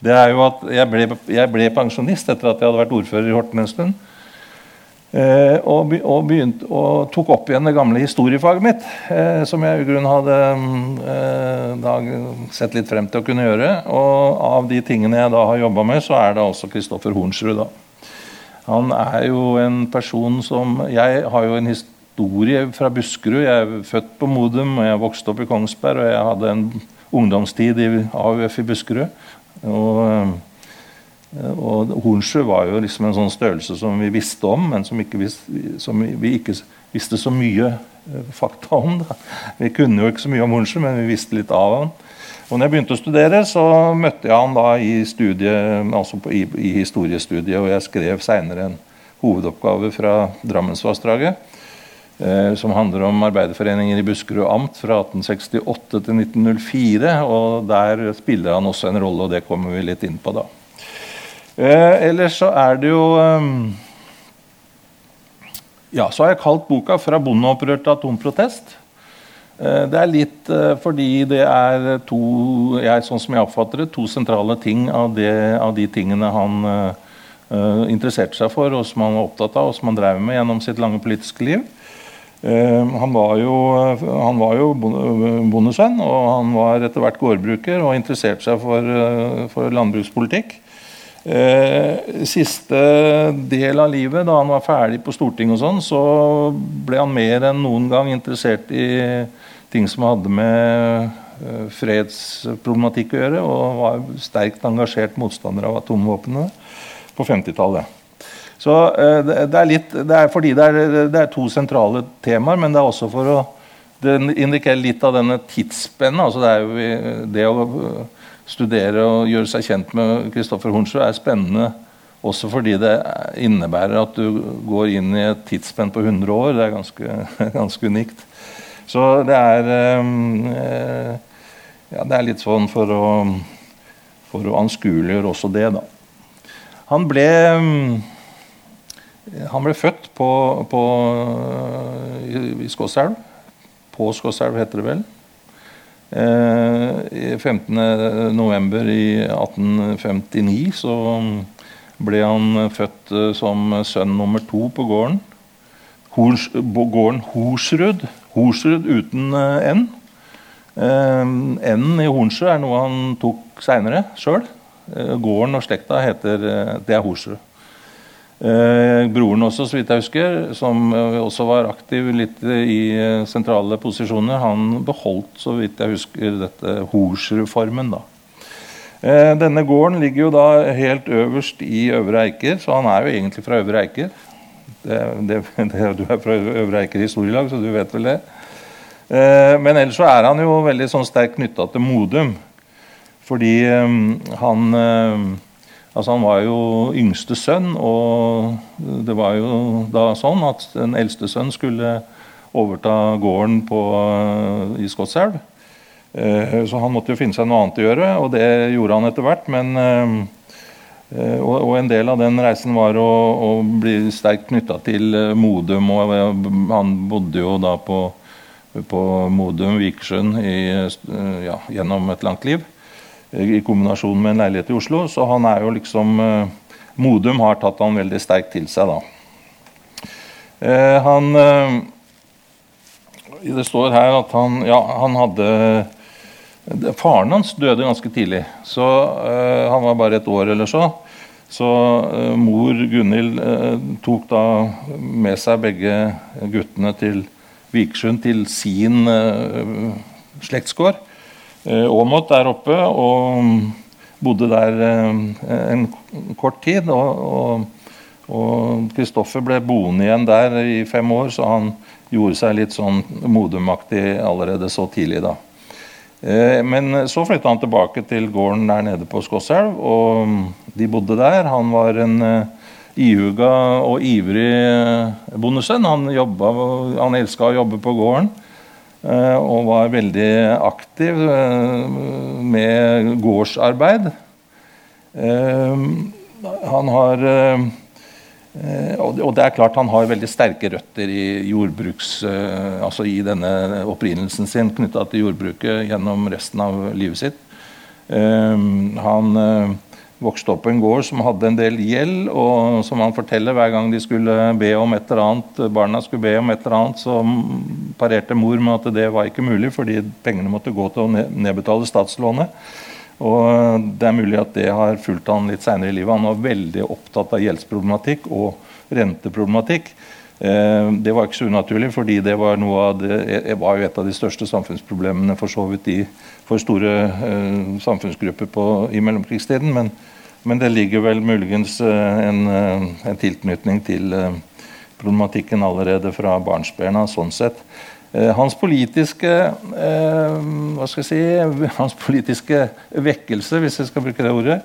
det er jo at jeg ble, jeg ble pensjonist etter at jeg hadde vært ordfører i Horten en stund. Eh, og, og, begynte, og, tok opp igjen det gamle historiefaget mitt, eh, som jeg i grunnen hadde eh, da, sett litt frem til å kunne gjøre. Og av de tingene jeg da har jobba med, så er det altså Kristoffer Hornsrud. da. Han er jo en person som Jeg har jo en historie fra Buskerud. Jeg er født på Modum og jeg vokste opp i Kongsberg. Og jeg hadde en ungdomstid i AUF i Buskerud. Og Eh, og Hornsjø var jo liksom en sånn størrelse som vi visste om, men som, ikke visste, som vi ikke visste så mye eh, fakta om. Da. Vi kunne jo ikke så mye om Hornsjø, men vi visste litt av han. Og når jeg begynte å studere, så møtte jeg han da i, studiet, altså på, i, i historiestudiet, og jeg skrev seinere en hovedoppgave fra Drammensvassdraget. Eh, som handler om arbeiderforeninger i Buskerud amt fra 1868 til 1904. Og der spiller han også en rolle, og det kommer vi litt inn på da. Eh, ellers så er det jo um, Ja, så har jeg kalt boka 'Fra bondeopprør til atomprotest'. Eh, det er litt eh, fordi det er to jeg, sånn som jeg oppfatter det, to sentrale ting av, det, av de tingene han interesserte seg for, og som han var opptatt av, og som han drev med gjennom sitt lange politiske liv. Uh, han var jo, han var jo bondesønn, og han var etter hvert gårdbruker og interesserte seg for, uh, for landbrukspolitikk. Eh, siste del av livet, da han var ferdig på Stortinget, og sånn, så ble han mer enn noen gang interessert i ting som hadde med eh, fredsproblematikk å gjøre, og var sterkt engasjert motstander av atomvåpnene på 50-tallet. Så eh, det, er litt, det er fordi det er, det er, to sentrale temaer, men det er også for å det indikerer litt av denne tidsspennet. Altså det, jo, det å studere og gjøre seg kjent med Kristoffer Hornsrud er spennende også fordi det innebærer at du går inn i et tidsspenn på 100 år. Det er ganske, ganske unikt. Så det er eh, ja, Det er litt sånn for å, for å anskueliggjøre også det, da. Han ble han ble født på, på, i, Skåselv. På Skåselv, heter det vel. Eh, 15.11. i 1859 så ble han født eh, som sønn nummer to på gården. Hors, gården Horsrud. Horsrud uten eh, N. Eh, N-en i Hornsrud er noe han tok seinere sjøl. Gården og slekta heter Det er Horsrud. Eh, broren også, så vidt jeg husker, som eh, også var aktiv litt i eh, sentrale posisjoner, han beholdt så vidt jeg husker, dette Horsrud-formen. da. Denne gården ligger jo da helt øverst i Øvre Eiker, så han er jo egentlig fra Øvre Eiker. Det, det, det, du er fra Øvre Eiker historielag, så du vet vel det. Men ellers så er han jo veldig sånn sterkt knytta til Modum. Fordi han Altså Han var jo yngste sønn, og det var jo da sånn at den eldste sønn skulle overta gården på, i Skotselv. Eh, så han måtte jo finne seg noe annet å gjøre, og det gjorde han etter hvert. Men, eh, og, en del av den reisen var å, å bli sterkt knytta til eh, Modum. Og han bodde jo da på, på Modum Vikersund ja, gjennom et langt liv i kombinasjon med en leilighet i Oslo. Så han er jo liksom eh, Modum har tatt han veldig sterkt til seg, da. Eh, han eh, Det står her at han Ja, han hadde Faren hans døde ganske tidlig, så han var bare et år eller så. Så mor Gunhild tok da med seg begge guttene til Vikersund, til sin slektsgård. Eh, Åmot der oppe og bodde der eh, en kort tid. Og Kristoffer ble boende igjen der i fem år, så han gjorde seg litt sånn modumaktig allerede så tidlig. da. Eh, men så flytta han tilbake til gården der nede på Skosselv, og de bodde der. Han var en ihuga og ivrig bondesønn. Han, han elska å jobbe på gården. Eh, og var veldig aktiv eh, med gårdsarbeid. Eh, han har og det er klart han har veldig sterke røtter i jordbruks, altså i denne opprinnelsen sin knytta til jordbruket gjennom resten av livet sitt. Han vokste opp på en gård som hadde en del gjeld, og som han forteller hver gang de skulle be om et eller annet, barna skulle be om et eller annet, så parerte mor med at det var ikke mulig, fordi pengene måtte gå til å nedbetale statslånet. Og Det er mulig at det har fulgt han litt seinere i livet. Han var veldig opptatt av gjeldsproblematikk og renteproblematikk. Eh, det var ikke så unaturlig, fordi det var, det var jo et av de største samfunnsproblemene for så vidt i, for store eh, samfunnsgrupper på, i mellomkrigstiden. Men, men, det ligger vel muligens eh, en, eh, en tilknytning til eh, problematikken allerede fra barnsben. Sånn sett. Eh, hans politiske hva skal jeg si, hans politiske vekkelse, hvis jeg skal bruke det ordet,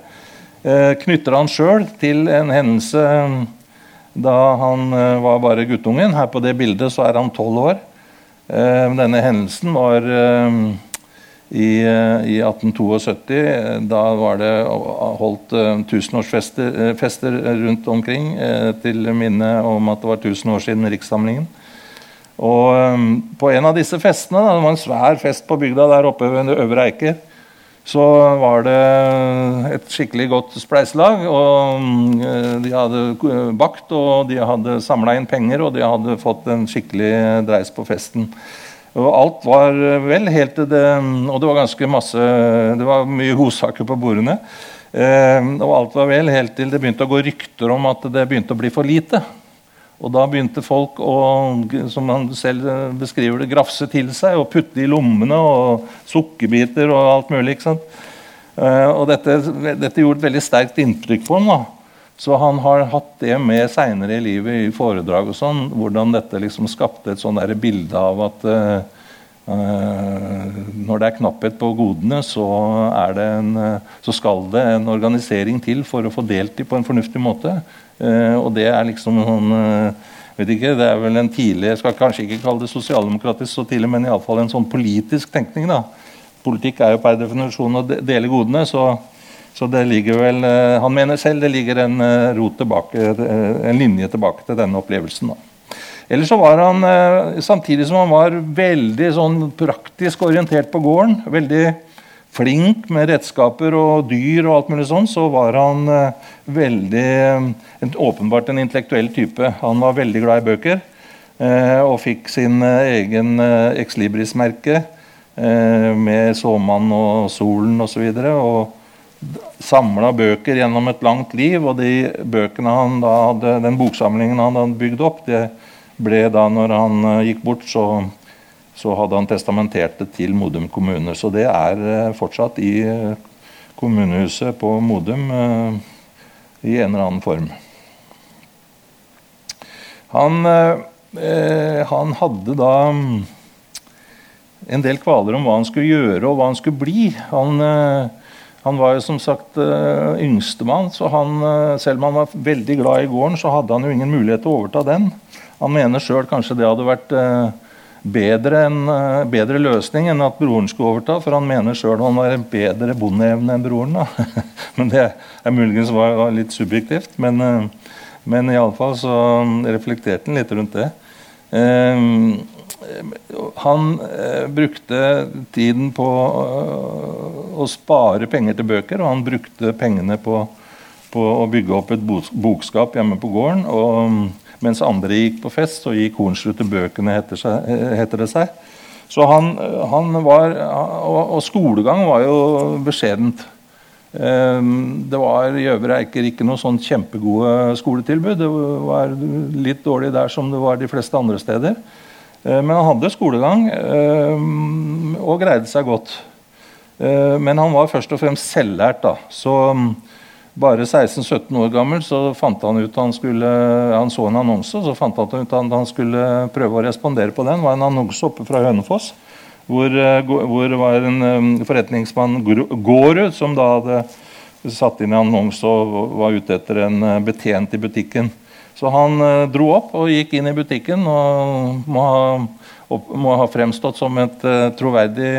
knytter han sjøl til en hendelse da han eh, var bare guttungen. Her på det bildet så er han tolv år. Eh, denne hendelsen var eh, i, i, 1872. Da var det holdt tusenårsfester rundt omkring til minne om at det var 1000 år siden rikssamlingen. Og På en av disse festene, det var en svær fest på bygda der oppe ved Øvre Eiker, så var det et skikkelig godt spleiselag. og mm, De hadde bakt, og de hadde samla inn penger, og de hadde fått en skikkelig dreis på festen. Og alt var vel helt til det Og det var ganske masse Det var mye godsaker på bordene. Eh, og alt var vel helt til det begynte å gå rykter om at det begynte å bli for lite. Og da begynte folk å som han selv beskriver det, grafse til seg og putte i lommene og sukkerbiter og alt mulig. ikke sant? Uh, og dette, dette, gjorde et veldig sterkt inntrykk på ham. Så han har hatt det med seinere i livet i foredrag og sånn, hvordan dette liksom skapte et sånn bilde av at uh, når det er knapphet på godene, så, en, så, skal det en organisering til for å få delt dem på en fornuftig måte. Uh, og det er liksom sånn vet ikke, Det er vel en tidlig Jeg skal kanskje ikke kalle det sosialdemokratisk så tidlig, men iallfall en sånn politisk tenkning. da. Politikk er jo per definisjon å dele godene. så, så det ligger vel, uh, Han mener selv det ligger en, tilbake, en linje tilbake til denne opplevelsen. da. Eller så var han, Samtidig som han var veldig sånn praktisk orientert på gården, veldig flink med redskaper og dyr, og alt mulig sånn, så var han uh, veldig en, Åpenbart en intellektuell type. Han var veldig glad i bøker uh, og fikk sin egen Ex Libris-merke med 'Såmann' og 'Solen' osv. Og, og samla bøker gjennom et langt liv. Og de bøkene han da hadde, den boksamlingen han hadde bygd opp, det ble da når han gikk bort, så så hadde han testamentert det til Modum kommune. Så det er eh, fortsatt i eh, kommunehuset på Modum eh, i en eller annen form. Han, han hadde da mm, en del kvaler om hva han skulle gjøre og hva han skulle bli. Han, han var jo som sagt yngstemann, så han, selv om han var veldig glad i gården, så hadde han jo ingen mulighet til å overta den. Han mener sjøl kanskje det hadde vært bedre, en, eh, bedre, løsning enn at broren skulle overta, for han mener sjøl han var en bedre bondeevne enn broren. Da. Men det er muligens litt subjektivt. Men, eh, men iallfall så reflekterte han litt rundt det. Eh, han brukte tiden på å spare penger til bøker, og han brukte pengene på, på å bygge opp et bokskap hjemme på gården. og mens andre gikk på fest, så gikk Hornsrud til bøkene, heter, seg, heter, det seg. Så han, han var, og, og, skolegang var jo beskjedent. Ehm, det var i Øvre Eiker ikke noe sånn kjempegode skoletilbud. Det var litt dårlig der som det var de fleste andre steder. Ehm, men han hadde skolegang ehm, og greide seg godt. Men han var først og fremst selvlært. da. Så bare 16-17 år gammel så fant han ut han skulle, han så en annonse så fant han ut at han skulle prøve å respondere på den. Det var en annonse oppe fra Hønefoss hvor, eh, hvor det var en um, forretningsmann, Gårud, som da hadde satt inn en annonse og var ute etter en eh, betjent i butikken. Så han dro opp og gikk inn i butikken og må ha, må ha fremstått som et troverdig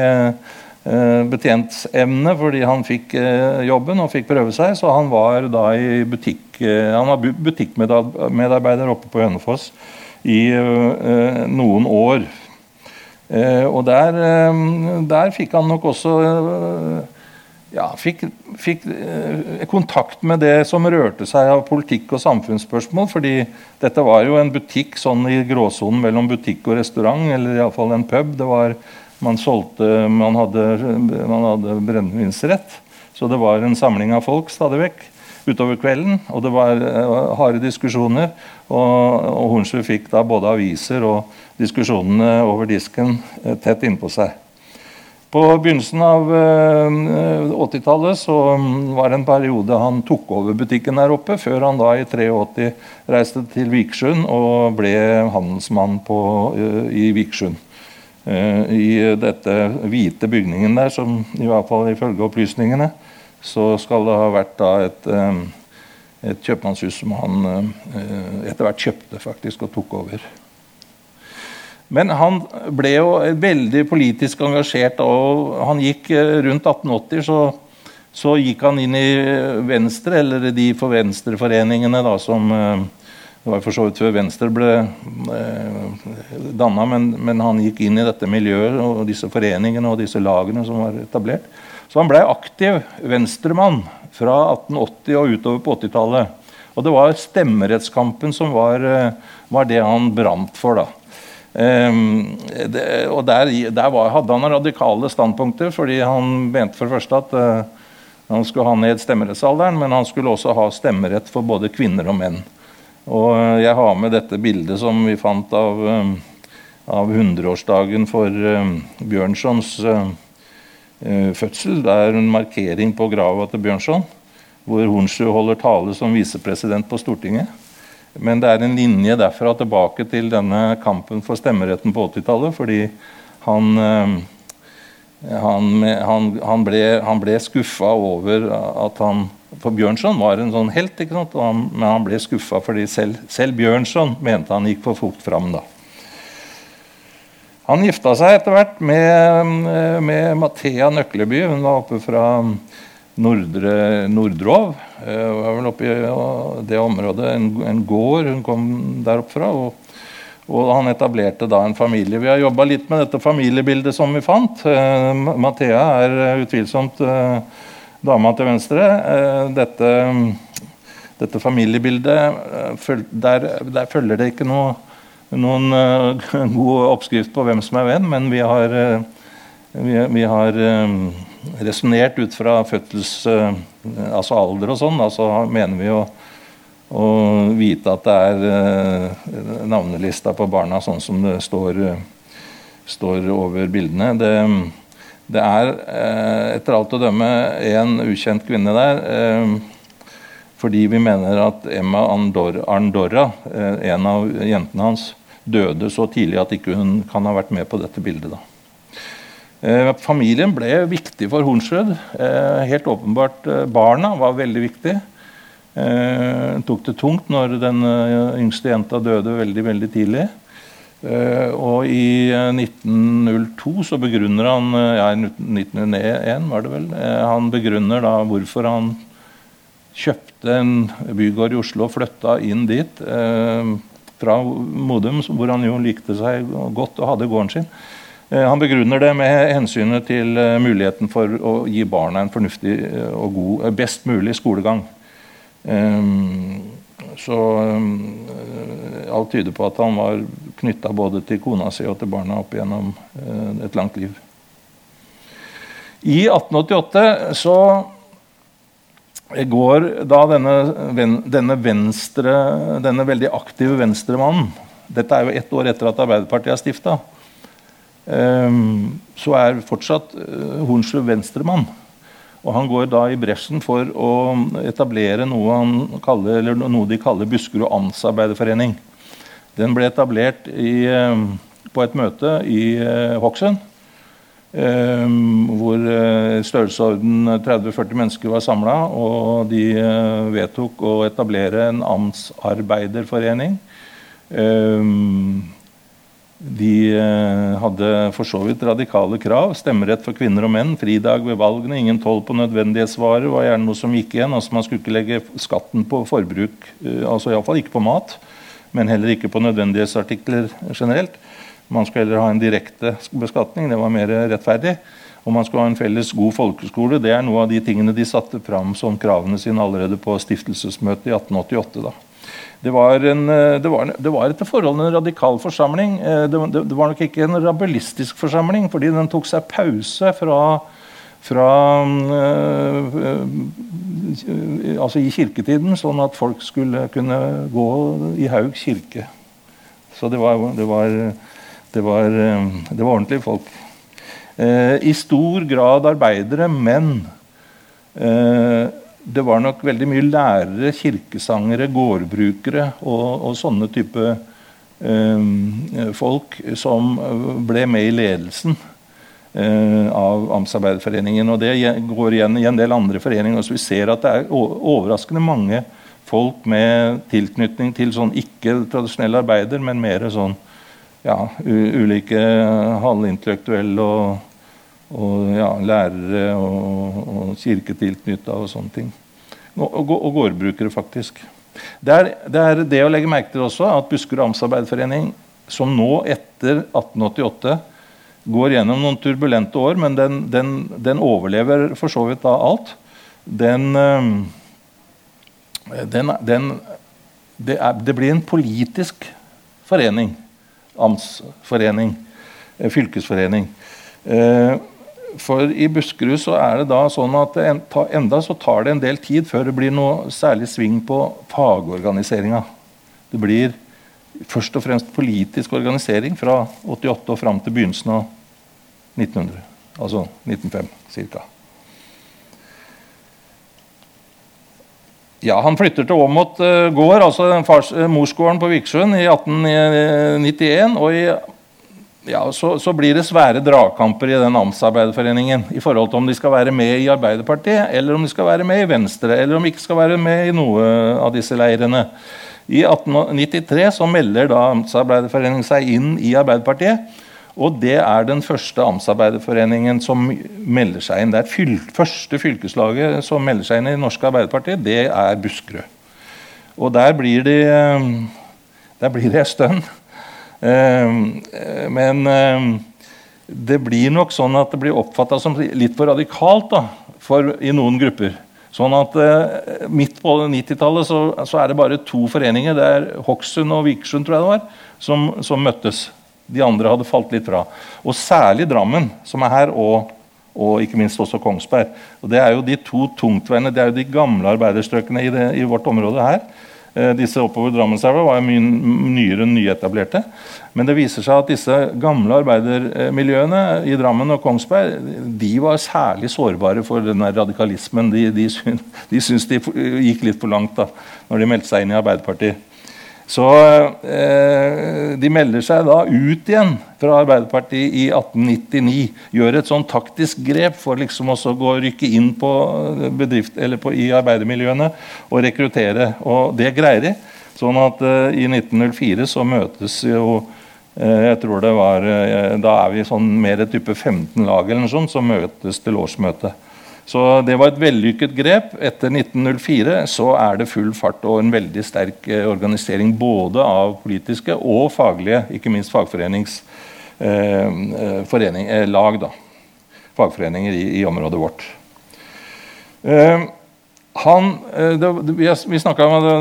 Eh, fordi han fikk eh, jobben og fikk prøve seg. Så han var da i butikk eh, Han var butikkmedarbeider oppe på Hønefoss i noen år. Og der, der fikk han nok også ja, fikk, fikk kontakt med det som rørte seg av politikk og samfunnsspørsmål. fordi dette var jo en butikk sånn i gråsonen mellom butikk og restaurant, eller iallfall en pub. det var man solgte Man hadde, man hadde brennevinsrett. Så det var en samling av folk stadig vekk utover kvelden. Og det var uh, harde diskusjoner. Og, og Hornsrud fikk da både aviser og diskusjonene over disken uh, tett innpå seg. På begynnelsen av uh, 80-tallet så um, var det en periode han tok over butikken der oppe, før han da i 83 reiste til Vikersund og ble handelsmann på, i Vikersund. Eh, I dette hvite bygningen der, som i hvert fall ifølge opplysningene, så skal det ha vært et, eh, et kjøpmannshus som han eh, etter hvert kjøpte faktisk og tok over. Men han ble jo veldig politisk engasjert. og Han gikk rundt 1880 så, så gikk han inn i Venstre, eller de for Venstreforeningene da, som det var for så vidt før Venstre ble eh, danna, men, men, han gikk inn i dette miljøet og disse foreningene og disse lagene som var etablert. Så han ble aktiv venstremann fra 1880 og utover på 80-tallet. Og det var stemmerettskampen som var, eh, var det han brant for. da. Um, det, og Der, der var, hadde han radikale standpunkter, fordi han mente for det første at uh, han skulle ha ned stemmerettsalderen, men han skulle også ha stemmerett for både kvinner og menn. Og eh, jeg har med dette bildet som vi fant av, eh, av 100-årsdagen for eh, Bjørnsons fødsel. Det er en markering på grava til Bjørnson, hvor Hornsrud holder tale som visepresident på Stortinget. Men det er en linje derfra tilbake til denne kampen for stemmeretten på 80-tallet. Fordi han, han, han, han, ble, han ble skuffa over at han for Bjørnson var en sånn helt, han, men han ble skuffa fordi selv, selv, Bjørnson mente han gikk for fort fram. da. Han gifta seg etter hvert med, med Mathea Nøkleby. Hun var oppe fra Nordre, Nordrov. Hun var vel oppe i det området, en, en gård hun kom der opp fra. Og, og, han etablerte da en familie. Vi har jobba litt med dette familiebildet som vi fant. Uh, Mathea er utvilsomt uh, dama til venstre. Eh, dette, dette familiebildet eh, der, der, følger det ikke noe, noen uh, god oppskrift på hvem som er venn, men vi har, vi, vi har resonnert ut fra fødsels... Altså alder og sånn. Altså mener vi å, å vite at det er navnelista på barna sånn som det står, står over bildene. Det, det er eh, etter alt å dømme en ukjent kvinne der. Eh, fordi vi mener at Emma Arndorra, eh, en av jentene hans, døde så tidlig at ikke hun kan ha vært med på dette bildet. da. Familien ble viktig for Hornsrud. Helt åpenbart barna var veldig viktig. Hun tok det tungt når den yngste jenta døde veldig, veldig tidlig. Uh, og i 1902 eh, så begrunner han uh, ja, 1901 var det vel, han begrunner da hvorfor han kjøpte en bygård i Oslo og flytta inn dit fra Modum, hvor han jo likte seg godt og hadde gården sin. han begrunner det med hensynet til muligheten for å gi barna en fornuftig og god, best mulig skolegang. så alt tyder på at han var knytta både til kona si og til barna opp gjennom eh, et langt liv. I 1888 så går da denne, denne, venstre, denne veldig aktive venstremannen Dette er jo ett år etter at Arbeiderpartiet er stifta. Eh, så er fortsatt eh, Hornsrud venstremann. Og Han går da i bresjen for å etablere noe, kaller, noe de kaller Buskerud Amtsarbeiderforening. Den ble etablert i, eh, på et møte i eh, Hokksund. Eh, hvor størrelsesorden 30-40 mennesker var samla, og de vedtok å etablere en amtsarbeiderforening. De hadde for så vidt radikale krav. Stemmerett for kvinner og menn, fridag ved valgene, ingen toll på nødvendighetsvarer var gjerne noe som gikk igjen. altså Man skulle ikke legge skatten på forbruk, altså iallfall ikke på mat men heller ikke på nødvendighetsartikler generelt. Man skulle heller ha en direkte beskatning. Det var mer rettferdig. Og man skulle ha en felles god folkeskole. Det er noe av de tingene de satte fram som kravene sine allerede på stiftelsesmøtet i 1888. da. Det var, en, det, var, det var, etter forholdene en radikal forsamling. Det, det, det, var nok ikke en rabelistisk forsamling, fordi den tok seg pause fra fra øh, altså i kirketiden, sånn at folk skulle kunne gå i Haug kirke. Så det var, det var, det var, det var ordentlige folk. Eh, I stor grad arbeidere, men eh, det var nok veldig mye lærere, kirkesangere, gårdbrukere og, og sånne type eh, folk som ble med i ledelsen Eh, av Amtsarbeiderforeningen. Og det går igjen i en del andre foreninger. Så vi ser at det er overraskende mange folk med tilknytning til sånn ikke tradisjonelle arbeider, men mer sånn ja, ulike halvintellektuelle og, og ja, lærere og, og kirketilknytta og sånne ting. Og, og, og gårdbrukere, faktisk. Det er, det er, det å legge merke til også at Buskerud Amtsarbeiderforening, som nå etter 1888 går gjennom noen turbulente år, men den, den, den overlever for så vidt da alt. Den, eh, den, det, er, det, blir en politisk forening. Amtsforening. Eh, fylkesforening. Eh, for i Buskerud så er det da sånn at enda så tar det en del tid før det blir noe særlig sving på fagorganiseringa. Det blir først og fremst politisk organisering fra 88 og fram til begynnelsen av 1900. Altså 1905 ca. Ja, Han flytter til Åmot uh, gård, altså fars, uh, morsgården på Viksjøen, i 1891. og i, ja, så, så, blir det svære dragkamper i den Amtsarbeiderforeningen i forhold til om de skal være med i Arbeiderpartiet, eller om de skal være med i Venstre, eller om de ikke skal være med i noe av disse leirene. I 1893 så melder da Amtsarbeiderforeningen seg inn i Arbeiderpartiet. Og det er den første Amtsarbeiderforeningen som melder seg inn. Det fyl første fylkeslaget som melder seg inn i Norske Arbeiderparti, det er Buskerud. Og der blir det der blir det en stund. Men det blir nok sånn at det blir oppfatta som litt for radikalt da, for, i noen grupper. Sånn at eh, Midt på 90-tallet så, så, er det bare to foreninger. Det er Hokksund og Vikersund tror jeg det var, som, som møttes. De andre hadde falt litt fra. Og særlig Drammen, som er her, og, og ikke minst også Kongsberg. Og Det er jo de to tungtveiene, det er jo de gamle arbeiderstrøkene i, det, i vårt område her. Eh, disse oppover Drammenselva var mye nyere enn nyetablerte. Men det viser seg at disse gamle arbeidermiljøene i Drammen og Kongsberg de var særlig sårbare for denne radikalismen. De, de, de syntes de gikk litt for langt da når de meldte seg inn i Arbeiderpartiet. Så eh, de melder seg da ut igjen fra Arbeiderpartiet i 1899. Gjør et sånn taktisk grep for liksom også å gå, rykke inn på bedrift, eller på, i arbeidermiljøene og rekruttere. Og det greier de. Sånn at eh, i 1904 så møtes jo eh, jeg tror det var, eh, Da er vi sånn mer type 15 lag eller noe sånt, som møtes til årsmøtet. Så det var et vellykket grep. Etter 1904 så er det full fart og en veldig sterk eh, organisering både av politiske og faglige, ikke minst fagforeningslag. Eh, eh. Fagforeninger i, i, området vårt. Eh, han, eh, det, vi snakka om det,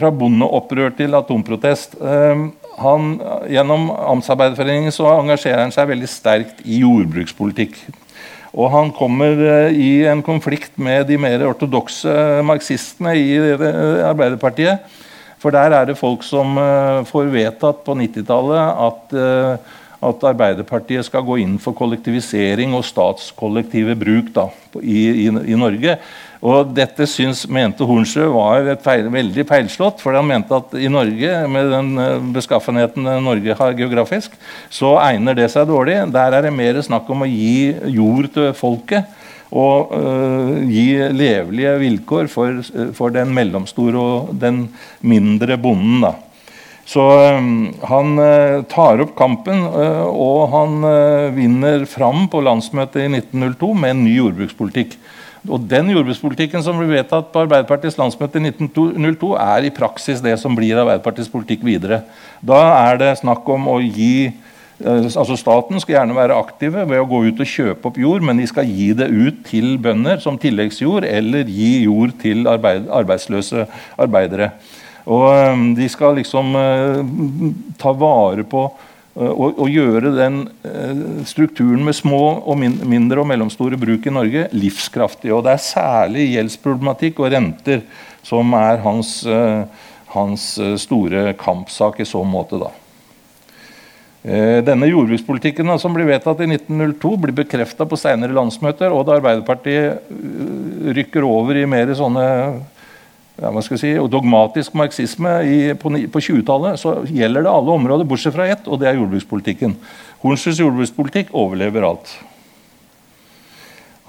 fra bondeopprør til atomprotest. Eh, han, gjennom Amtsarbeiderforeningen så engasjerer han seg veldig sterkt i jordbrukspolitikk. Og han kommer eh, i en konflikt med de mer ortodokse marxistene i Arbeiderpartiet. For der er det folk som eh, får vedtatt på 90-tallet at, eh, at, Arbeiderpartiet skal gå inn for kollektivisering og statskollektive bruk da, i, i, i Norge. Og dette syns, mente Hornsjø var feil, veldig feilslått. For han mente at i Norge, med den eh, beskaffenheten Norge har geografisk, så egner det seg dårlig. Der er det mer snakk om å gi jord til folket. Og øh, gi levelige vilkår for, for, den mellomstore og den mindre bonden. da. Så han tar opp kampen, og han vinner fram på landsmøtet i 1902 med en ny jordbrukspolitikk. Og Den jordbrukspolitikken som ble vedtatt på Arbeiderpartiets landsmøte i 1902, er i praksis det som blir Arbeiderpartiets politikk videre. Da er det snakk om å gi altså Staten skal gjerne være aktive ved å gå ut og kjøpe opp jord, men de skal gi det ut til bønder som tilleggsjord, eller gi jord til arbeid, arbeidsløse arbeidere. Og De skal liksom ta vare på og, og, gjøre den strukturen med små og mindre og mellomstore bruk i Norge livskraftig. Og Det er særlig gjeldsproblematikk og renter som er hans, hans store kampsak i så måte. da. Eh, denne jordbrukspolitikken som blir vedtatt i 1902, blir bekrefta på senere landsmøter. Og da Arbeiderpartiet eh, rykker over i mer sånne ja, hva skal si, dogmatisk marxisme i, på, på 20-tallet, så gjelder det alle områder bortsett fra ett, og det er jordbrukspolitikken. Hornsrud jordbrukspolitikk overlever alt.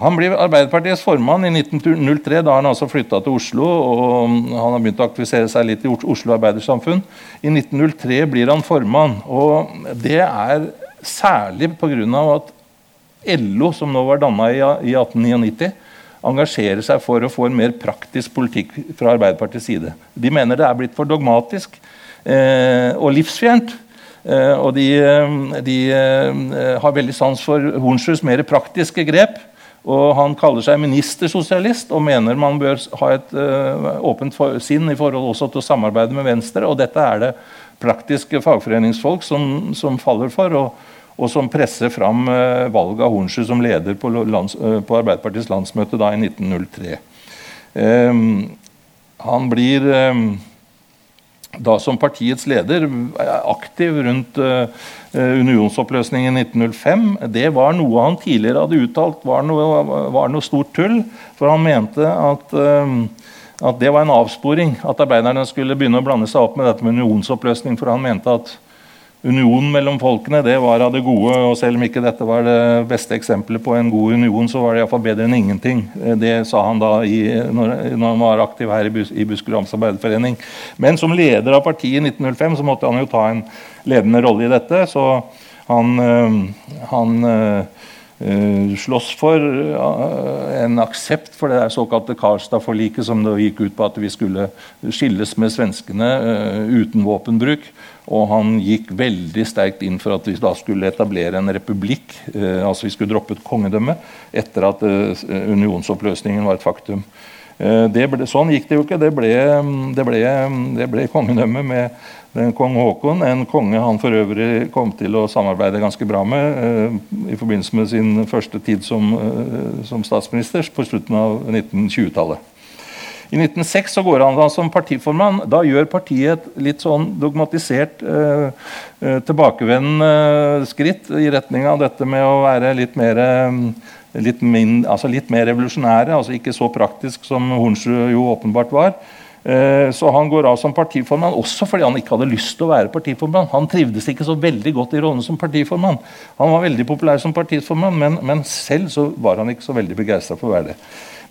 Han blir Arbeiderpartiets formann i 1903, da han altså flytta til Oslo. og Han har begynt å aktivisere seg litt i Oslo Arbeidersamfunn. I 1903 blir han formann. og Det er særlig pga. at LO, som nå var danna i 1899, engasjerer seg for å få en mer praktisk politikk fra Arbeiderpartiets side. De mener det er blitt for dogmatisk eh, og livsfjernt. Eh, og de, eh, de eh, har veldig sans for Hornsruds mer praktiske grep. Og han kaller seg ministersosialist og mener man bør ha et uh, åpent for, sinn i forhold også til å samarbeide med Venstre. Og dette er det praktiske fagforeningsfolk som, som faller for, og, og, som presser fram uh, valget av Hornsrud som leder på, lands, uh, på, Arbeiderpartiets landsmøte da i 1903. Um, han blir um, da som partiets leder aktiv rundt unionsoppløsningen i 1905. Det var noe han tidligere hadde uttalt var noe, var noe stort tull. For han mente at, uh, at, det var en avsporing. At arbeiderne skulle begynne å blande seg opp med dette med unionsoppløsning. For han mente at unionen mellom folkene det var av det gode. og Selv om ikke dette var det beste eksempelet på en god union, så var det iallfall bedre enn ingenting. Det sa han da i, når, han var aktiv her i, Bus, i Buskerud Arbeiderforening. Men som leder av partiet i 1905 så måtte han jo ta en ledende rolle i dette. Så han, øh, han uh, slåss for uh, en aksept for det der såkalte Karstad-forliket, som det gikk ut på at vi skulle skilles med svenskene uh, uten våpenbruk. Og han gikk veldig sterkt inn for at vi da skulle etablere en republikk. altså Vi skulle droppe et kongedømme etter at unionsoppløsningen var et faktum. Ble, sånn gikk det jo ikke. Det ble, det ble, det ble kongedømme med kong Haakon, en konge han for øvrig kom til å samarbeide ganske bra med eh, i forbindelse med sin første tid som, eh, som statsminister på slutten av 1920-tallet. I 1906 så går han da som partiformann. Da gjør partiet et litt sånn dogmatisert eh, eh tilbakevendende skritt i retning av dette med å være litt mer, litt, min, altså litt mer revolusjonære. altså Ikke så praktisk som Hornsrud jo åpenbart var. Eh, så han går av som partiformann også fordi han ikke hadde lyst til å være partiformann. Han trivdes ikke så veldig godt i rollen som partiformann. Han var veldig populær som partiformann, men, men selv så var han ikke så veldig begeistra for å være det.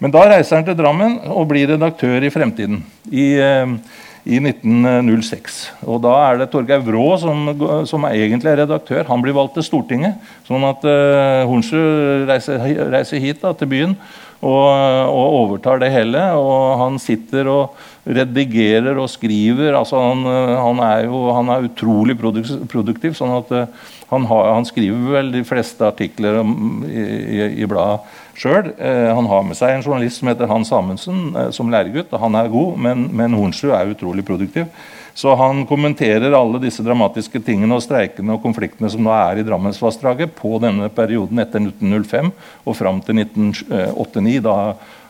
Men da reiser han til Drammen og blir redaktør i Fremtiden. i, eh, i 1906. Og Da er det Torgeir Vrå som, som er egentlig er redaktør. Han blir valgt til Stortinget. Sånn at uh, Hornsrud reiser, reiser, hit da, til byen og, og, overtar det hele. Og han sitter og redigerer og skriver. altså Han, han er jo han er utrolig produktiv. sånn at uh, han, har, han, skriver vel de fleste artikler i, i, i bladet sjøl. Uh, han har med seg en journalist som heter Hans Amundsen uh, som læregutt. Han er god, men, men Hornsrud er utrolig produktiv. Så han kommenterer alle disse dramatiske tingene og streikene og konfliktene som nå er i Drammensvassdraget på denne perioden etter 1905 og fram til 1989. Da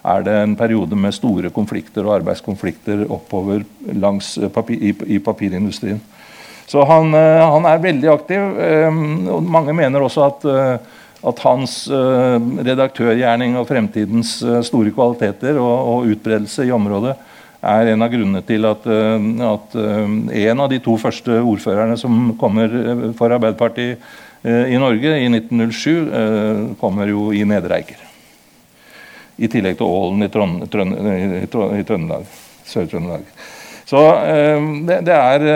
er det en periode med store konflikter og arbeidskonflikter oppover langs eh, papir, i, i, papirindustrien. Så han, eh, han, er veldig aktiv. Eh, og mange mener også at, at hans redaktørgjerning og fremtidens store kvaliteter og, og utbredelse i området er en av grunnene til at, eh, at, eh, en av de to første ordførerne som kommer eh, for Arbeiderpartiet i Norge i 1907, kommer jo i Nedre Eiker. I tillegg til Ålen i, Trond, Trønd, i Trøndelag. Sør-Trøndelag. Så det, det, er,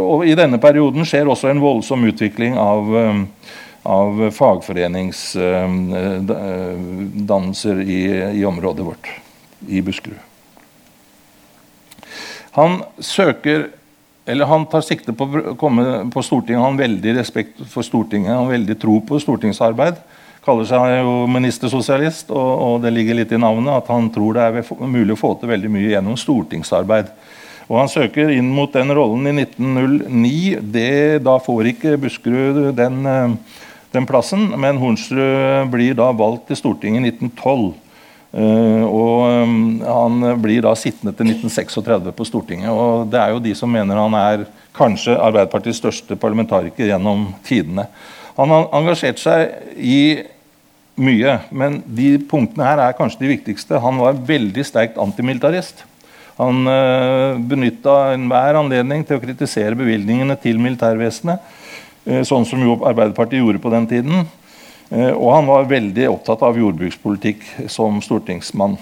og I denne perioden skjer også en voldsom utvikling av, av fagforeningsdannelser i, i området vårt, i Buskerud. Han søker eller Han tar sikte på å komme på Stortinget. Han har veldig respekt for Stortinget, han har veldig tro på stortingsarbeid. Kaller seg jo ministersosialist, og, og det ligger litt i navnet at han tror det er mulig å få til veldig mye gjennom stortingsarbeid. Og Han søker inn mot den rollen i 1909. Det, da får ikke Buskerud den, eh, den plassen, men Hornsrud blir da valgt til Stortinget i 1912. Uh, og um, Han blir da sittende til 1936 på Stortinget. og Det er jo de som mener han er kanskje Arbeiderpartiets største parlamentariker gjennom tidene. Han har engasjert seg i mye, men de punktene her er kanskje de viktigste. Han var veldig sterkt antimilitarist. Han uh, benytta enhver anledning til å kritisere bevilgningene til militærvesenet, sånn som jo Arbeiderpartiet gjorde på den tiden. Eh, og han var veldig opptatt av jordbrukspolitikk som stortingsmann.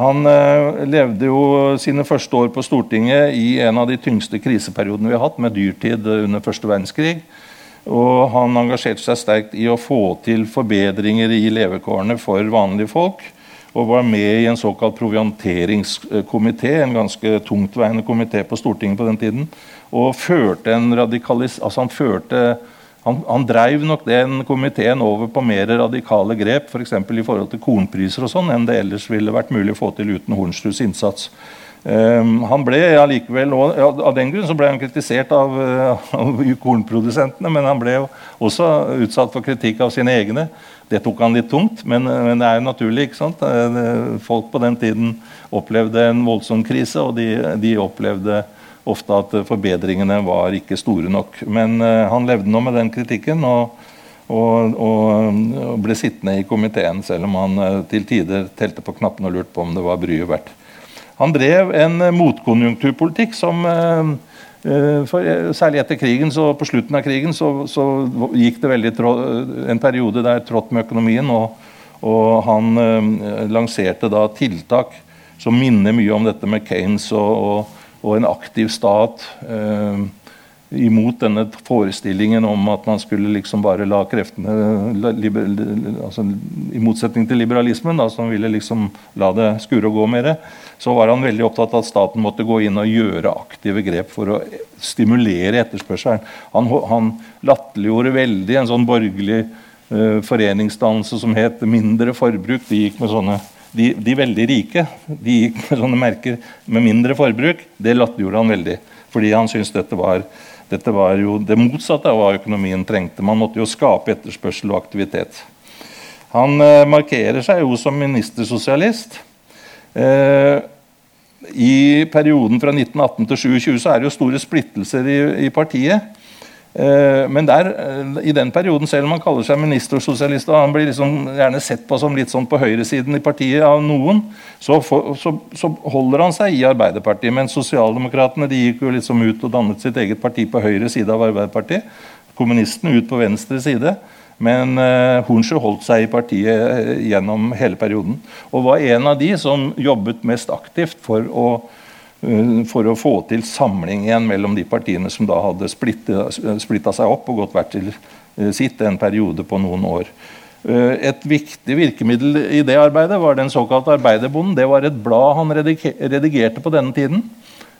Han eh, levde jo sine første år på Stortinget i en av de tyngste kriseperiodene vi har hatt, med dyrtid under første verdenskrig. Og han engasjerte seg sterkt i å få til forbedringer i levekårene for vanlige folk. Og var med i en såkalt provianteringskomité, en ganske tungtveiende komité på Stortinget på den tiden. Og førte en radikalis... Altså han førte han, han dreiv nok den komiteen over på mer radikale grep for i forhold til kornpriser og sånn, enn det ellers ville vært mulig å få til uten Hornstruds innsats. Um, han ble allikevel, ja, Av den grunn så ble han kritisert av, uh, av, kornprodusentene, men han ble også utsatt for kritikk av sine egne. Det tok han litt tungt, men, men det er jo naturlig. ikke sant? Eh, folk på den tiden opplevde en voldsom krise, og de, de opplevde ofte at forbedringene var ikke store nok. Men uh, han levde nå med den kritikken og, og, og, ble sittende i komiteen, selv om han uh, til tider telte på knappene og lurte på om det var bryet verdt. Han drev en uh, motkonjunkturpolitikk som for, særlig etter krigen, så på slutten av krigen så, så gikk det veldig en periode der trått med økonomien. og, og han lanserte da tiltak som minner mye om dette med Keynes og, og og en aktiv stat eh, imot denne forestillingen om at man skulle liksom bare la kreftene liber, altså, I motsetning til liberalismen, da, som ville liksom la det skure og gå mer, så var han veldig opptatt av at staten måtte gå inn og gjøre aktive grep for å stimulere etterspørselen. Han, han latterliggjorde veldig en sånn borgerlig eh, foreningsdannelse som het 'mindre forbruk'. De gikk med sånne de, de, veldig rike de gikk med sånne merker med mindre forbruk. Det latterliggjorde han veldig. Fordi han syntes dette var, dette var jo det motsatte av hva økonomien trengte. Man måtte jo skape etterspørsel og aktivitet. Han eh, markerer seg jo som ministersosialist. Eh, I perioden fra 1918 til 2020 så er det jo store splittelser i, i partiet. Eh, men der, eh, i den perioden, selv om han kaller seg ministersosialist, og han blir liksom gjerne sett på som litt sånn på høyresiden i partiet av noen, så, for, så, så holder han seg i Arbeiderpartiet. Men sosialdemokratene de gikk jo liksom ut og dannet sitt eget parti på høyre side av Arbeiderpartiet. Kommunistene ut på venstre side. Men uh, Hornsjø holdt seg i partiet gjennom hele perioden. Og var en av de som jobbet mest aktivt for å Eh, for å få til samling igjen mellom de partiene som da hadde splitta seg opp og gått hvert til eh, sitt en periode på noen år. Eh, et viktig virkemiddel i det arbeidet var den såkalte Arbeiderbonden. Det var et blad han redigerte på denne tiden.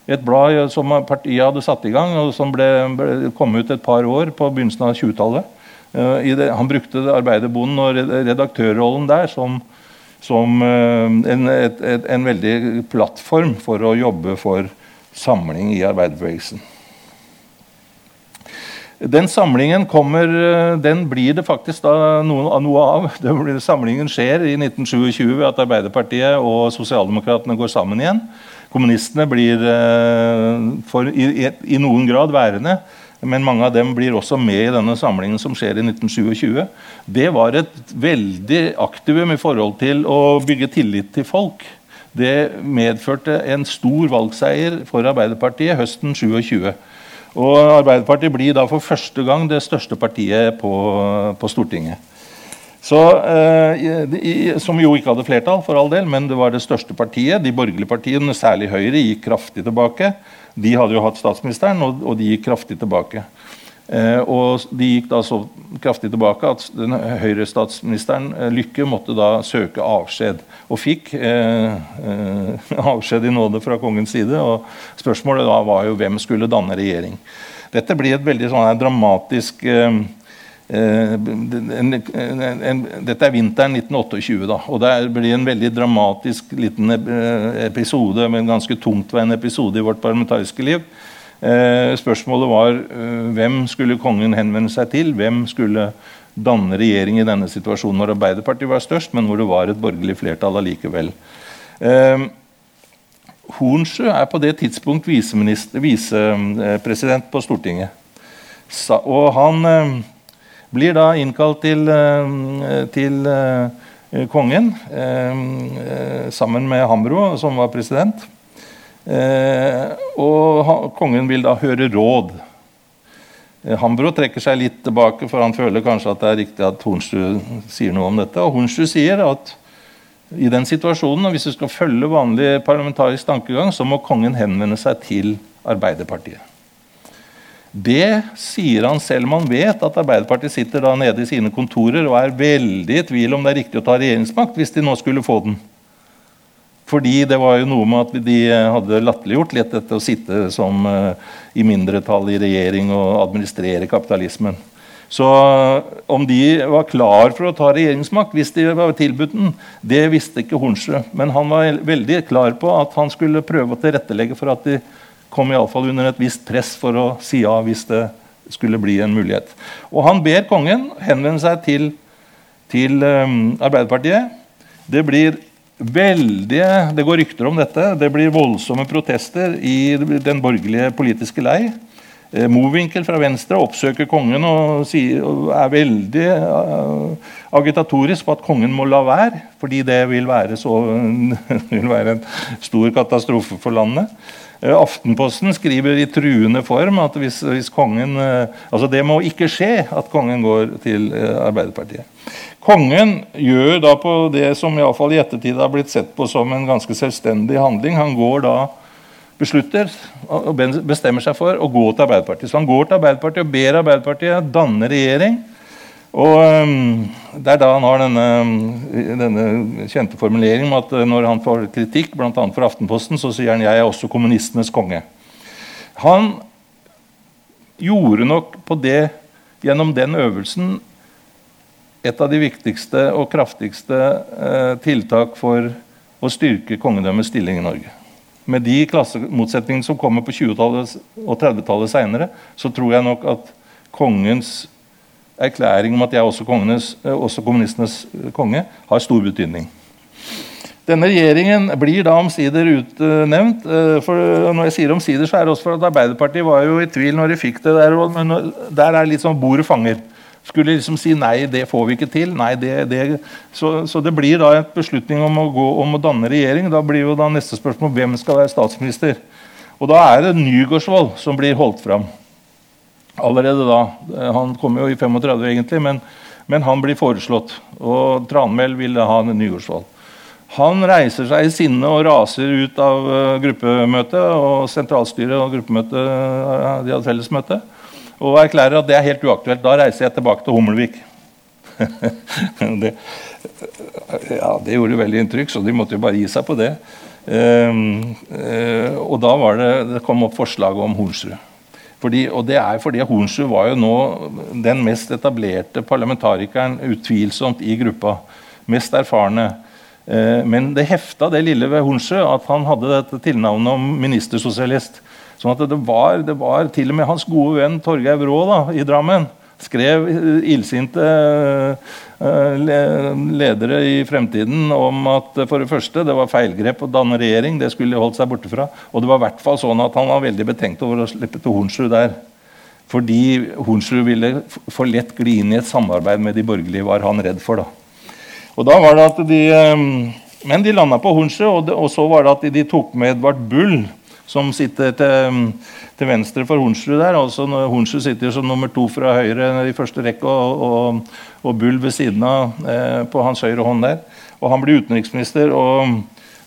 Et blad som partiet hadde satt i gang, og som ble, ble kom ut et par år på begynnelsen av 20-tallet. Han brukte Arbeiderbonden og redaktørrollen der som som eh, en, et, et, en veldig plattform for å jobbe for samling i arbeiderbevegelsen. Den samlingen kommer, eh, den blir det faktisk noe, noe, av. Blir, samlingen skjer i 1927 ved at Arbeiderpartiet og Sosialdemokratene går sammen igjen. Kommunistene blir eh, for, i, i, noen grad værende. Men mange av dem blir også med i denne samlingen som skjer i 1927. Det var et veldig aktivum i forhold til å bygge tillit til folk. Det medførte en stor valgseier for Arbeiderpartiet høsten 27. Og Arbeiderpartiet blir da for første gang det største partiet på, på Stortinget. Så, eh, som jo ikke hadde flertall, for all del, men det var det største partiet. De borgerlige partiene, særlig Høyre, gikk kraftig tilbake. De hadde jo hatt statsministeren, og, og de gikk kraftig tilbake. Eh, og de gikk da så kraftig tilbake at den Høyre-statsministeren eh, Lykke måtte da søke avskjed. Og fikk eh, eh, avskjed i nåde fra kongens side. Og spørsmålet da var jo hvem skulle danne regjering. Dette blir et veldig sånn dramatisk eh, en, en, en, Dette er vinteren 1928, da, og det blir en veldig dramatisk liten episode, men ganske tungtveiende episode i vårt parlamentariske liv. Eh, spørsmålet var eh, hvem skulle kongen henvende seg til? Hvem skulle danne regjering i denne situasjonen når Arbeiderpartiet var størst, men hvor det var et borgerlig flertall allikevel. Eh, Hornsjø er på det tidspunkt visepresident på Stortinget. Og han eh, blir da innkalt til, eh, til eh, kongen sammen med Hambro, som var president. Eh, og kongen vil da høre råd. Eh, Hambro trekker seg litt tilbake, for han føler kanskje at det er riktig at Hornstrud sier noe om dette. Og Hornstrud sier at i den situasjonen, og hvis du skal følge vanlig parlamentarisk tankegang, så må kongen henvende seg til Arbeiderpartiet. Det sier han selv om han vet at Arbeiderpartiet sitter da nede i sine kontorer og er veldig i tvil om det er riktig å ta regjeringsmakt hvis de nå skulle få den. Fordi det var jo noe med at de hadde latterliggjort litt dette å sitte som uh, i mindretall i regjering og administrere kapitalismen. Så om de var klar for å ta regjeringsmakt hvis de var tilbudt den, det visste ikke Hornsrud. Men han var veldig klar på at han skulle prøve å tilrettelegge for at de kom i alle fall under et visst press for å si ja hvis det skulle bli en mulighet. Og han ber kongen henvende seg til, til um, Arbeiderpartiet. Det blir veldige, Det går rykter om dette. Det blir voldsomme protester i den borgerlige politiske lei. Eh, Mowinckel fra Venstre oppsøker kongen og, er veldig uh, agitatorisk på at kongen må la være, fordi det vil være, så, vil være en stor katastrofe for landet. Uh, Aftenposten skriver i truende form at hvis, hvis kongen uh, altså Det må ikke skje at kongen går til Arbeiderpartiet. Kongen gjør da på det som i, fall i ettertid har blitt sett på som en ganske selvstendig handling. Han går da, beslutter og bestemmer seg for å gå til Arbeiderpartiet. Så han går til Arbeiderpartiet og ber Arbeiderpartiet danne regjering. Og um, Det er da han har denne, denne kjente formuleringen om at når han får kritikk, bl.a. for Aftenposten, så sier han 'jeg er også kommunistenes konge'. Han gjorde nok på det gjennom den øvelsen et av de viktigste og kraftigste eh, tiltak for å styrke kongedømmets stilling i Norge. Med de klassemotsetningene som kommer på 20-tallet og 30-tallet seinere, så tror jeg nok at kongens erklæring om at jeg er også, eh, også kommunistenes konge, har stor betydning. Denne regjeringen blir da omsider utnevnt. Eh, for når jeg sier omsider, så er det også for at Arbeiderpartiet var jo i tvil når de fikk det der. Men der er litt sånn bordet fanger skulle liksom si nei, det får vi ikke til. Nei, det, det. Så, så, det blir da et beslutning om å, gå, om å danne regjering. Da blir jo da neste spørsmål hvem skal være statsminister. Og da er det Nygaardsvold som blir holdt fram. Allerede da. Han kommer jo i 35, egentlig, men, men han blir foreslått. Og Tranmæl ville ha en nyårsvalg. Han reiser seg i sinne og raser ut av uh, gruppemøtet. Og sentralstyret og gruppemøtet uh, de hadde fellesmøte og erklærer at det er helt uaktuelt. Da reiser jeg tilbake til Hummelvik. det, ja, det gjorde veldig inntrykk, så de måtte jo bare gi seg på det. Um, uh, og da var det, det kom opp forslaget om Hornsrud. Fordi, og det er fordi Hornsrud var jo nå den mest etablerte parlamentarikeren utvilsomt i gruppa. Mest erfarne. Uh, men det hefta det lille ved Hornsrud at han hadde dette tilnavnet om ministersosialist. Sånn at det var, det var, til og med hans gode venn Torgeir Vrå da, i Drammen skrev illsinte uh, ledere i fremtiden om at for det første det var feilgrep å danne regjering. Det skulle holdt seg borte fra. Og det var i hvert fall sånn at han var veldig betenkt over å slippe til Hornsrud der. Fordi Hornsrud ville for lett gli inn i et samarbeid med de borgerlige, var han redd for. da. Og da var det at de, um, Men de landa på Hornsrud, og, så var det at de tok med Edvard Bull som sitter til, til venstre for Hornsrud der. altså Hornsrud sitter som nummer to fra høyre i første rekke, og, og, og Bull ved siden av eh, på hans høyre hånd der. Og han blir utenriksminister. og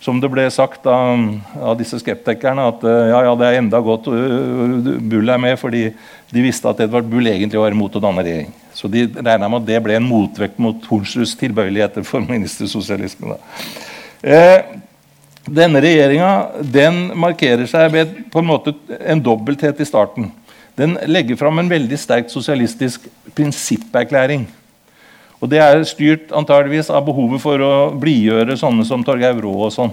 som det ble sagt av, av disse skeptikerne, at ja, ja, det er enda godt Bull er med, fordi de visste at Edvard Bull egentlig var imot å danne regjering. Så de regna med at det ble en motvekt mot Hornsruds tilbøyeligheter for ministersosialisme. Eh, denne regjeringa markerer seg ved på en måte en dobbelthet i starten. Den legger fram en veldig sterkt sosialistisk prinsipperklæring. Og Det er styrt antageligvis av behovet for å blidgjøre sånne som Torgeir Rå Og sånn.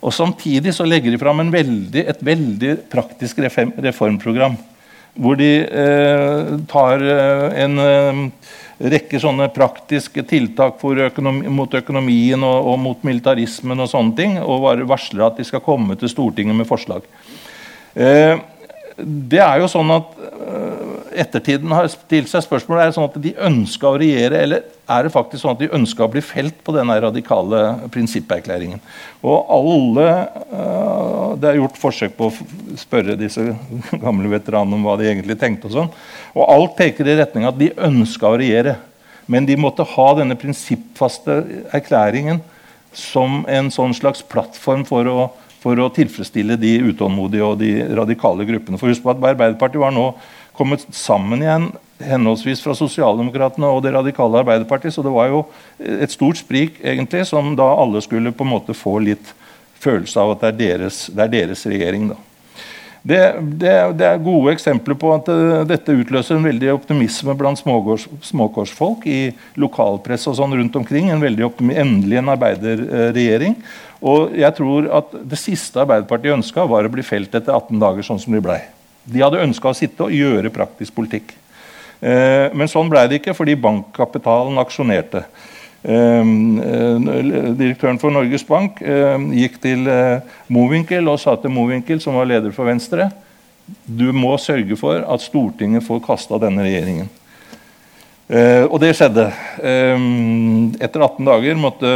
Og Samtidig så legger de fram veldig, et veldig praktisk reformprogram. Hvor de eh, tar eh, en eh, rekke sånne praktiske tiltak økonomi, mot økonomien og, og, mot militarismen og sånne ting, og varsler at de skal komme til Stortinget med forslag. Eh, det er jo sånn at Ettertiden har stilt seg spørsmålet er det sånn at de ønska å regjere, eller er det faktisk sånn at de ønska å bli felt på denne radikale prinsipperklæringen. Og alle, uh, Det er gjort forsøk på å spørre disse gamle veteranene om hva de egentlig tenkte. Og sånn, og alt peker i retning at de ønska å regjere. Men de måtte ha denne prinsippfaste erklæringen som en sånn slags plattform for å for å tilfredsstille de utålmodige og de radikale gruppene. For husk på at Arbeiderpartiet var nå kommet sammen igjen henholdsvis fra Sosialdemokratene og det radikale Arbeiderpartiet. Så det var jo et stort sprik egentlig, som da alle skulle på en måte få litt følelse av at det er deres, det er deres regjering. da. Det, det, det, er gode eksempler på at uh, dette utløser en veldig optimisme blant småkårsfolk i lokalpress og sånn rundt omkring. En veldig Endelig en arbeiderregjering. Og jeg tror at Det siste Arbeiderpartiet ønska, var å bli felt etter 18 dager, sånn som de blei. De hadde ønska å sitte og gjøre praktisk politikk. Eh, men sånn ble det ikke, fordi bankkapitalen aksjonerte. Eh, eh, direktøren for Norges Bank gikk til Mowinckel og sa til Mowinckel, som var leder for Venstre, du må sørge for at Stortinget får kasta denne regjeringen. Uh, og det skjedde. Um, etter 18 dager måtte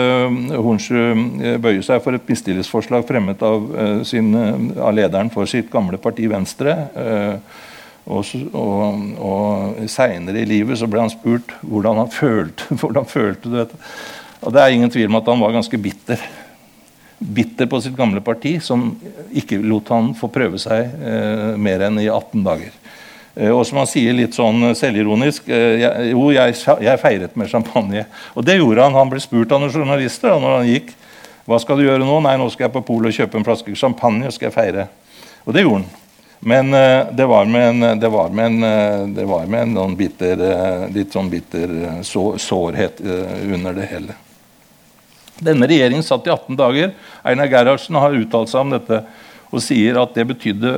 Hornsrud uh, bøye seg for et mistillitsforslag fremmet av, sin, av, lederen for sitt gamle parti Venstre. og, og, og seinere i livet så ble han spurt hvordan han følte, hvordan følte du dette. Og det er ingen tvil om at han var ganske bitter. Bitter på sitt gamle parti, som ikke lot han få prøve seg mer enn i 18 dager. Eh, og som han sier litt sånn selvironisk eh, Jo, jeg, jeg, feiret med champagne. Og det gjorde han. Han ble spurt av noen journalister da når han gikk. Hva skal du gjøre nå? Nei, nå skal jeg på polet og kjøpe en flaske champagne. og skal jeg feire. Og det gjorde han. Men det, var med en, det, var med en, det var med en noen bitter, uh, litt sånn bitter så, sårhet under det hele. Denne regjeringen satt i 18 dager. Einar Gerhardsen har uttalt seg om dette og sier at det betydde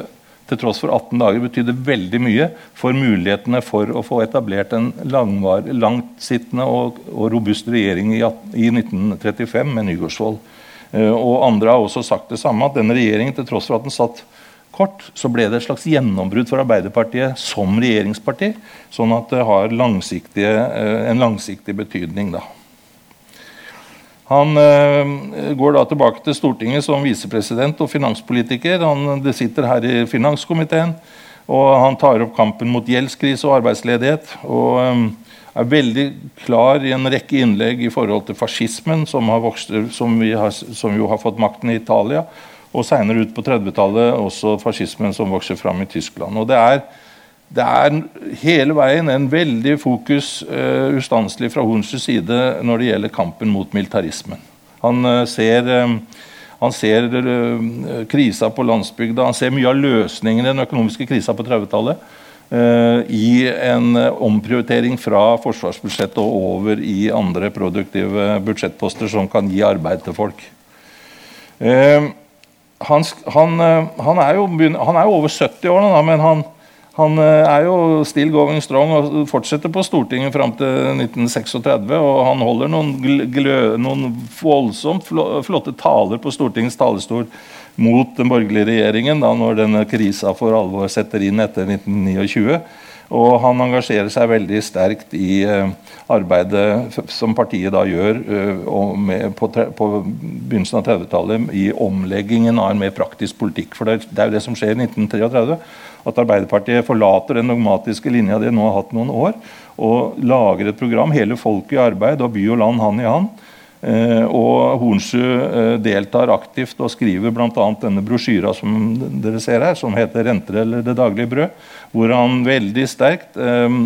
til tross for 18 dager betydde veldig mye for mulighetene for å få etablert en langvar, langtsittende og, og, robust regjering i, i 1935 med Nygaardsvold. Uh, og andre har også sagt det samme, at denne regjeringen, til tross for at den satt kort, så ble det et slags gjennombrudd for Arbeiderpartiet som regjeringsparti. Sånn at det har uh, en langsiktig betydning. da. Han øh, går da tilbake til Stortinget som visepresident og finanspolitiker. Han sitter her i finanskomiteen, og han tar opp kampen mot gjeldskrise og arbeidsledighet. og øh, er veldig klar i en rekke innlegg i forhold til fascismen, som, vokst, som, har, som jo har fått makten i Italia, og seinere ut på 30-tallet også fascismen som vokser fram i Tyskland. Og det er det er hele veien en veldig fokus uh, ustanselig fra Horns side når det gjelder kampen mot militarismen. Han uh, ser, uh, ser krisa på landsbygda, han ser mye av løsningen i den økonomiske krisa på 30-tallet. Uh, I en omprioritering fra forsvarsbudsjettet og over i andre produktive budsjettposter som kan gi arbeid til folk. Han, han, han, er jo, han, er jo, over 70 år nå, men han, han eh, er jo still going strong og fortsetter på Stortinget fram til 1936. Og han holder noen, noen voldsomt flotte taler på Stortingets talerstol mot den borgerlige regjeringen da når denne krisa for alvor setter inn etter 1929. Og han engasjerer seg veldig sterkt i uh, arbeidet som partiet da gjør med, på, begynnelsen av 30-tallet i omleggingen av en mer praktisk politikk. For det er jo det som skjer i 1933 at Arbeiderpartiet forlater den dogmatiske linja de nå har hatt noen år, og lager et program, hele folket i arbeid og by og land hand i hand, Eh, og Hornsrud eh, deltar aktivt og skriver bl.a. denne brosjyra som dere ser her, som heter 'Renter eller det daglige brød', hvor han veldig sterkt eh,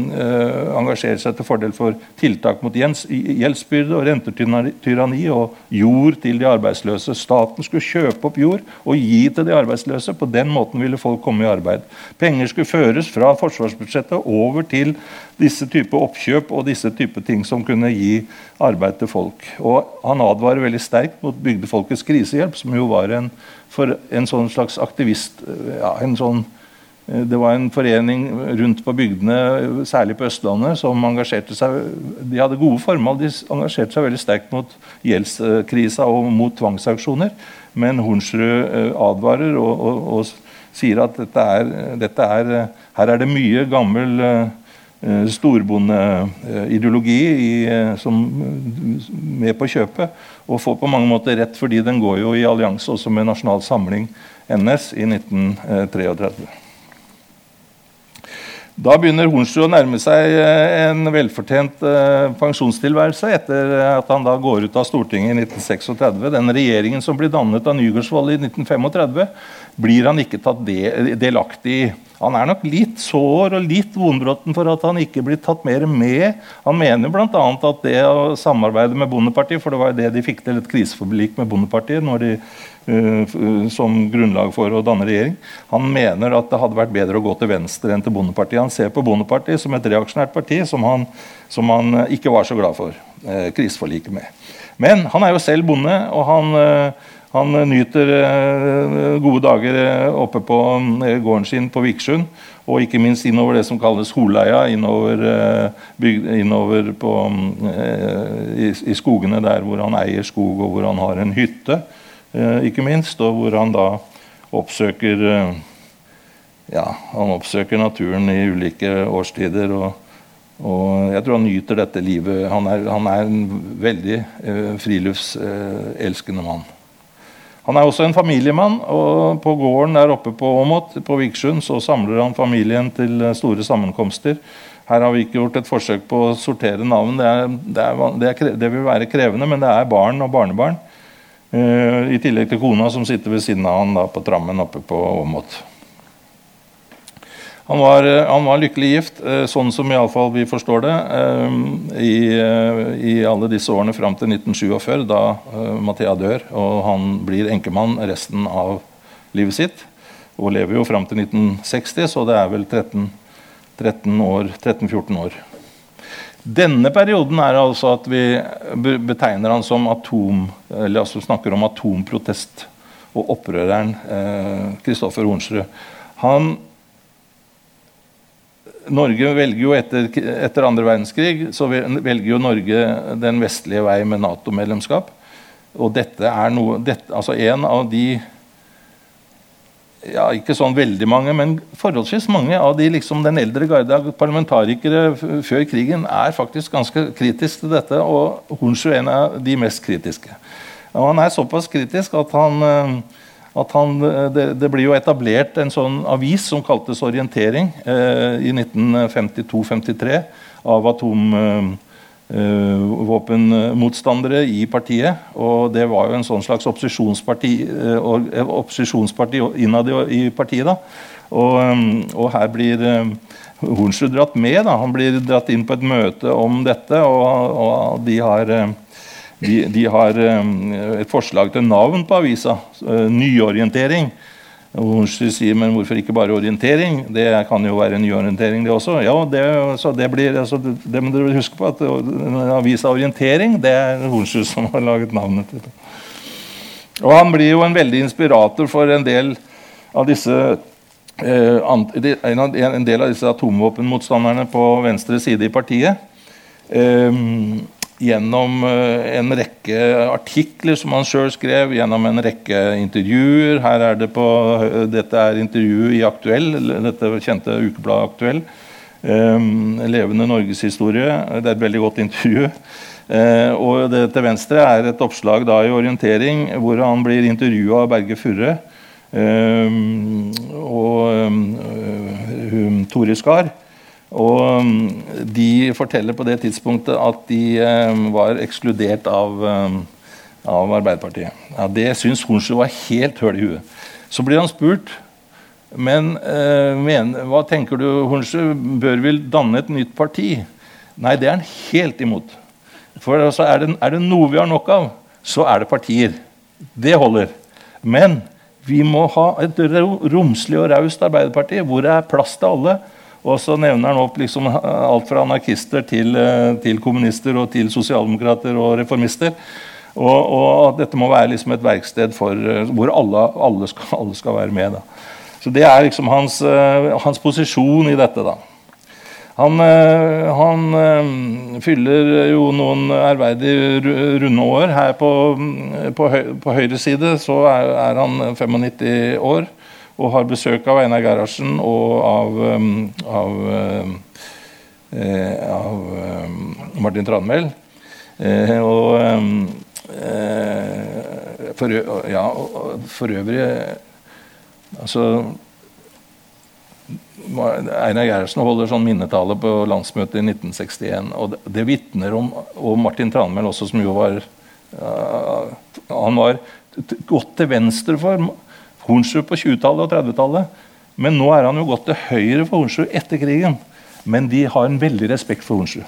engasjerer seg til fordel for tiltak mot gjeldsbyrde og rentetyranni og jord til de arbeidsløse. Staten skulle kjøpe opp jord og gi til de arbeidsløse. På den måten ville folk komme i arbeid. Penger skulle føres fra forsvarsbudsjettet over til disse type oppkjøp og disse type ting som kunne gi arbeid til folk. Og Han advarer veldig sterkt mot Bygdefolkets krisehjelp, som jo var en, en sånn slags aktivist ja, en sånn, Det var en forening rundt på bygdene, særlig på Østlandet, som engasjerte seg De hadde gode formål, de engasjerte seg veldig sterkt mot gjeldskrisa og mot tvangsaksjoner. Men Hornsrud eh, advarer og, og, og sier at dette er, dette er, her er det mye gammel Eh, storbondeideologi eh, som med på kjøpet. Og får på mange måter rett, fordi den går jo i allianse også med Nasjonal Samling, NS, i 1933. Da begynner Hornsrud å nærme seg eh, en velfortjent pensjonstilværelse etter at han da går ut av Stortinget i 1936. Den regjeringen som blir dannet av Nygaardsvold i 1935, blir han ikke tatt delaktig i. Han er nok litt sår og litt vonbrotten for at han ikke blir tatt mer med. Han mener bl.a. at det å samarbeide med Bondepartiet, for det var jo det de fikk til et kriseforlik med Bondepartiet de, uh, som grunnlag for å danne regjering. Han mener at det hadde vært bedre å gå til venstre enn til Bondepartiet. Han ser på Bondepartiet som et reaksjonært parti som han, som han ikke var så glad for uh, kriseforliket med. Men han er jo selv bonde, og han uh, han nyter eh, gode dager eh, oppe på eh, gården sin på Vikersund. Og ikke minst innover det som kalles Holeia, innover, innover på, i, i, skogene der hvor han eier skog, og hvor han har en hytte, ikke minst. Og hvor han da oppsøker ja, han oppsøker naturen i ulike årstider. og og jeg tror han nyter dette livet. Han er, han er en veldig eh, friluftselskende mann. Han er også en familiemann, og på gården der oppe på Åmot på Vikersund så samler han familien til store sammenkomster. Her har vi ikke gjort et forsøk på å sortere navn. Det, er, det, er, det, er, det vil være krevende, men det er barn og barnebarn. Uh, I tillegg til kona som sitter ved siden av han da, på trammen oppe på Åmot. Han var, eh, han var, lykkelig gift, eh, sånn som iallfall vi forstår det, eh, i, i, alle disse årene fram til 1947, da Mathea dør og han blir enkemann resten av livet sitt. Og lever jo fram til 1960, så det er vel 13-14 år, 13 år. Denne perioden er altså at vi betegner han som atom, eller altså snakker om atomprotest og opprøreren Kristoffer eh, Hornsrud. Han Norge velger jo etter, etter andre verdenskrig så velger jo Norge den vestlige vei med Nato-medlemskap. Og dette er noe, dette, altså En av de ja, Ikke sånn veldig mange, men forholdsvis mange av de liksom, den eldre garde av parlamentarikere før krigen er faktisk ganske kritisk til dette. Og Hornsrud er en av de mest kritiske. Og han er såpass kritisk at han eh, at han, det, det, blir jo etablert en sånn avis som kaltes Orientering eh, i 1952-53 av atomvåpenmotstandere eh, i partiet. Og det var jo en sånn slags opposisjonsparti, eh, opposisjonsparti innad i partiet. da. Og, eh, og her blir eh, Hornsrud dratt med. da. Han blir dratt inn på et møte om dette, og, og de har eh, de, de, har um, et forslag til navn på avisa. Uh, nyorientering. Hornsrud sier men hvorfor ikke bare orientering? Det kan jo være nyorientering, det også. Ja, det, det, blir, altså, det må dere huske på at avisa Orientering det er Hornsrud som har laget navnet til det. Og Han blir jo en veldig inspirator for en del av disse eh, en del av disse atomvåpenmotstanderne på venstre side i partiet. Gjennom eh, en rekke artikler som han sjøl skrev, gjennom en rekke intervjuer. Her er det på, eh, dette er intervjuet i Aktuell, dette kjente ukebladet Aktuell. Um, levende norgeshistorie. Det er et veldig godt intervju. Uh, og det til venstre er et oppslag da i Orientering hvor han blir intervjua av Berge Furre um, og um, Tore Skar. Og mm, de forteller på det tidspunktet at de var ekskludert av, av Arbeiderpartiet. Ja, det syns Hornsrud var helt høl i huet. Så blir han spurt men, men hva tenker du, Hornsrud, bør vi danne et nytt parti? Nei, det er han helt imot. For altså, er, det, er det noe vi har nok av, så er det partier. Det holder. Men vi må ha et romslig og raust Arbeiderparti hvor det er plass til alle. Og så nevner han opp liksom alt fra anarkister til, eh, til kommunister og til sosialdemokrater og reformister. Og, og dette må være liksom et verksted for, eh, hvor alle, alle, skal, alle skal, være med. Da. Så Det er liksom hans, eh, hans posisjon i dette. da. Han, eh, han, eh, fyller jo noen ærverdige runde år. Her på, på, høy, på høyre side så er, er, han 95 år og har besøk av Einar Gerhardsen og av, eh, av, av Martin Tranmæl. og for, ja, for øvrig altså Einar Gerhardsen holder sånn minnetale på landsmøtet i 1961. og Det, det vitner om Og Martin Tranmæl også, som jo var uh, Han var godt til venstre for Hornsrud på 20-tallet og 30-tallet. Men nå er han jo gått til høyre for Hornsrud etter krigen. Men de har en veldig respekt for Hornsrud.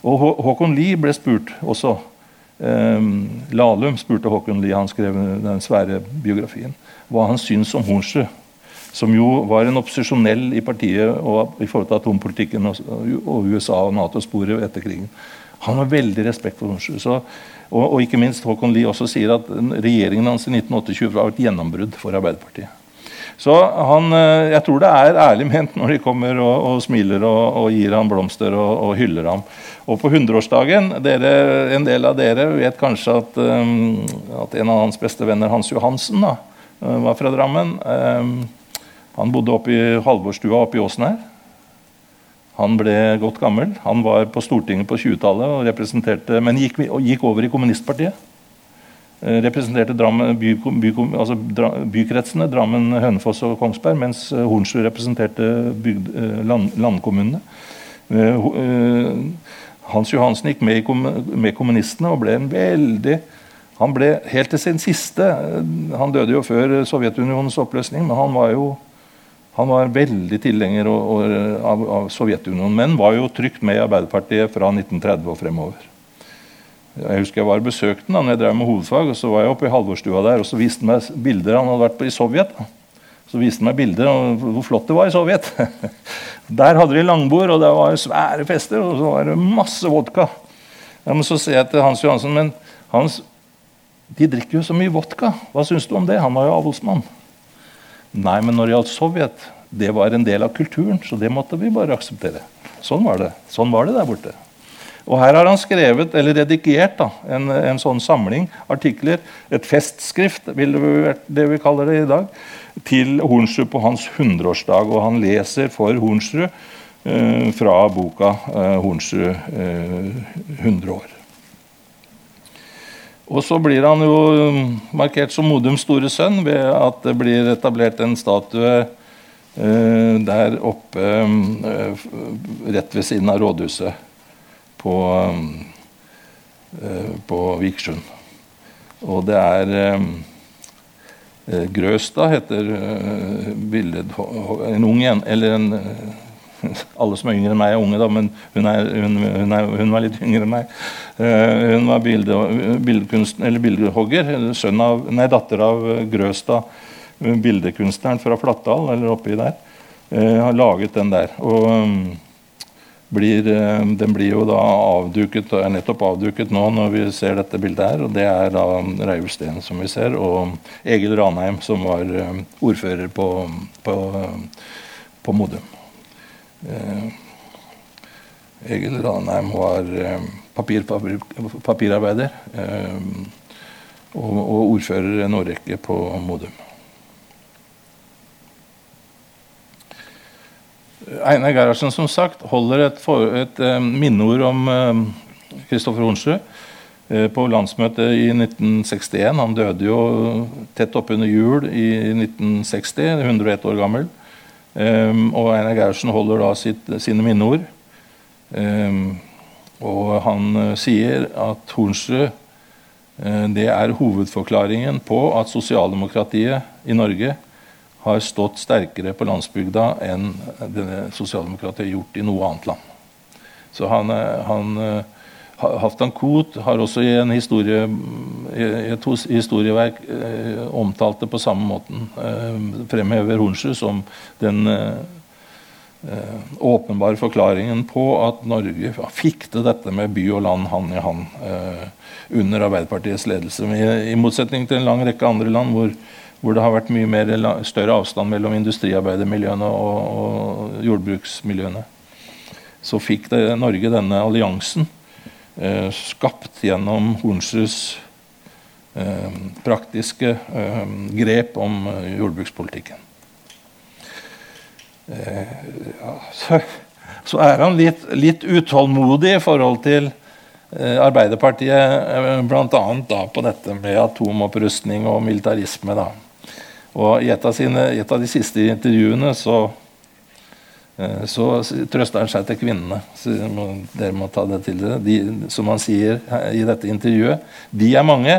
Og Hå Håkon Lie ble spurt også. Um, Lahlum spurte Håkon Lie, han skrev den svære biografien, hva han syns om Hornsrud som jo var en opposisjonell i partiet og i forhold til atompolitikken og USA og Nato-sporet etter krigen. Han har veldig respekt for Hornsrud. Og, og, ikke minst Håkon Lie også sier at regjeringen hans i 1928 var et gjennombrudd for Arbeiderpartiet. Så han, eh, jeg tror det er ærlig ment når de kommer og, og smiler og, og, gir ham blomster og, og, hyller ham. Og på 100-årsdagen En del av dere vet kanskje at, um, at, en av hans beste venner, Hans Johansen, da, eh, var fra Drammen. Um, han bodde oppe i Halvorstua oppe i åsen her. Han ble godt gammel. Han var på Stortinget på 20-tallet og representerte, men gikk, gikk, over i kommunistpartiet. Eh, representerte Drammen, by, by, altså bykretsene Drammen, Hønefoss og Kongsberg, mens eh, Hornsrud representerte bygd, eh, land, landkommunene. Hans Johansen gikk med, med kommunistene og ble en veldig han ble helt til sin siste Han døde jo før Sovjetunionens oppløsning, men han var jo han var veldig tilhenger av, av Sovjetunionen, men var jo trygt med i Arbeiderpartiet fra 1930 og fremover. Jeg husker jeg var besøkte han da når jeg drev med hovedfag. og Så var jeg oppe i halvårsstua der og så viste han meg bilder han hadde vært på i Sovjet. Så viste han meg bilder av hvor flott det var i Sovjet. Der hadde de langbord, og det var svære fester, og så var det masse vodka. Ja, men Så ser jeg til Hans Johansen men Hans, de drikker jo så mye vodka. Hva syns du om det? Han var jo avholdsmann. Nei, men når det gjaldt Sovjet, det var en del av kulturen, så det måtte vi bare akseptere. Sånn var det. Sånn var det der borte. Og her har han skrevet, eller redigert da, en, en sånn samling artikler, et festskrift, vil det, det vi kaller det i dag, til Hornsrud på hans 100-årsdag. Og han leser for Hornsrud eh, fra boka eh, 'Hornsrud eh, 100 år'. Og så blir han jo markert som Modums store sønn ved at det blir etablert en statue eh, der oppe eh, rett ved siden av rådhuset på, eh, på Vikersund. Og det er eh, Grøstad heter eh, bildet En ung en, eller en alle som er yngre enn meg, er unge, da, men hun, er, hun, hun, er, hun var litt yngre enn meg. Uh, hun var bilde, bildehogger. Sønn av, nei, datter av Grøstad, bildekunstneren fra Flatdal, eller oppi der. Uh, har laget den der. Og um, blir, uh, den blir jo da avduket, er nettopp avduket nå når vi ser dette bildet her. Og det er da Reiulf Steen som vi ser, og Egil Ranheim som var ordfører på, på, på Modum. Eh, Egil Ranheim var eh, papir, papir, papirarbeider eh, og, og ordfører en årrekke på Modum. Einar Gerhardsen som sagt, holder et, for, et minneord om Kristoffer Hornsrud på landsmøtet i 1961. Han døde jo tett oppunder jul i 1960, 101 år gammel. Um, og Einar Gerhardsen holder da sitt, sine minneord. Um, og han uh, sier at Hornsrud uh, det er hovedforklaringen på at sosialdemokratiet i Norge har stått sterkere på landsbygda enn det sosialdemokratiet har gjort i noe annet land. Så han, uh, Halvdan Koht har også i, historie, i et historieverk eh, omtalt det på samme måten. Eh, fremhever Hornsrud som den eh, åpenbare forklaringen på at Norge fikk til dette med by og land hand i hand under Arbeiderpartiets ledelse. I, motsetning til en lang rekke andre land hvor, hvor det har vært mye mer, større avstand mellom industriarbeidermiljøene og, og jordbruksmiljøene, så fikk det, Norge denne alliansen skapt gjennom Hornsruds eh, praktiske eh, grep om jordbrukspolitikken. Ja, så, så, er han litt, litt, utålmodig i forhold til Arbeiderpartiet, bl.a. på dette med atomopprustning og militarisme. Da. Og I et av, sine, et av de siste intervjuene så Eh, så trøster han seg til kvinnene. Så dere må ta det til dere. De, som han sier i dette intervjuet, de er mange.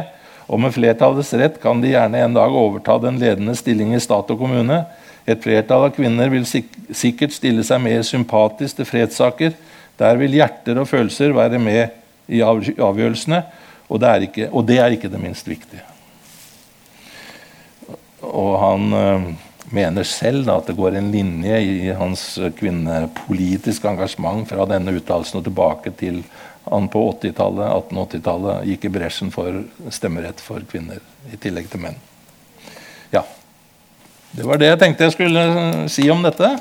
Og med flertallets rett kan de gjerne en dag overta den ledende stilling i stat og kommune. Et flertall av kvinner vil sik sikkert stille seg mer sympatisk til fredssaker. Der vil hjerter og følelser være med i av avgjørelsene, og det, ikke, og det, er ikke, det minst viktige. Og han... Mener selv da, at det går en linje i hans kvinnepolitiske engasjement fra denne uttalelsen og tilbake til han på 80-tallet, 1880-tallet gikk i bresjen for stemmerett for kvinner i tillegg til menn. Ja. Det var det jeg tenkte jeg skulle si om dette.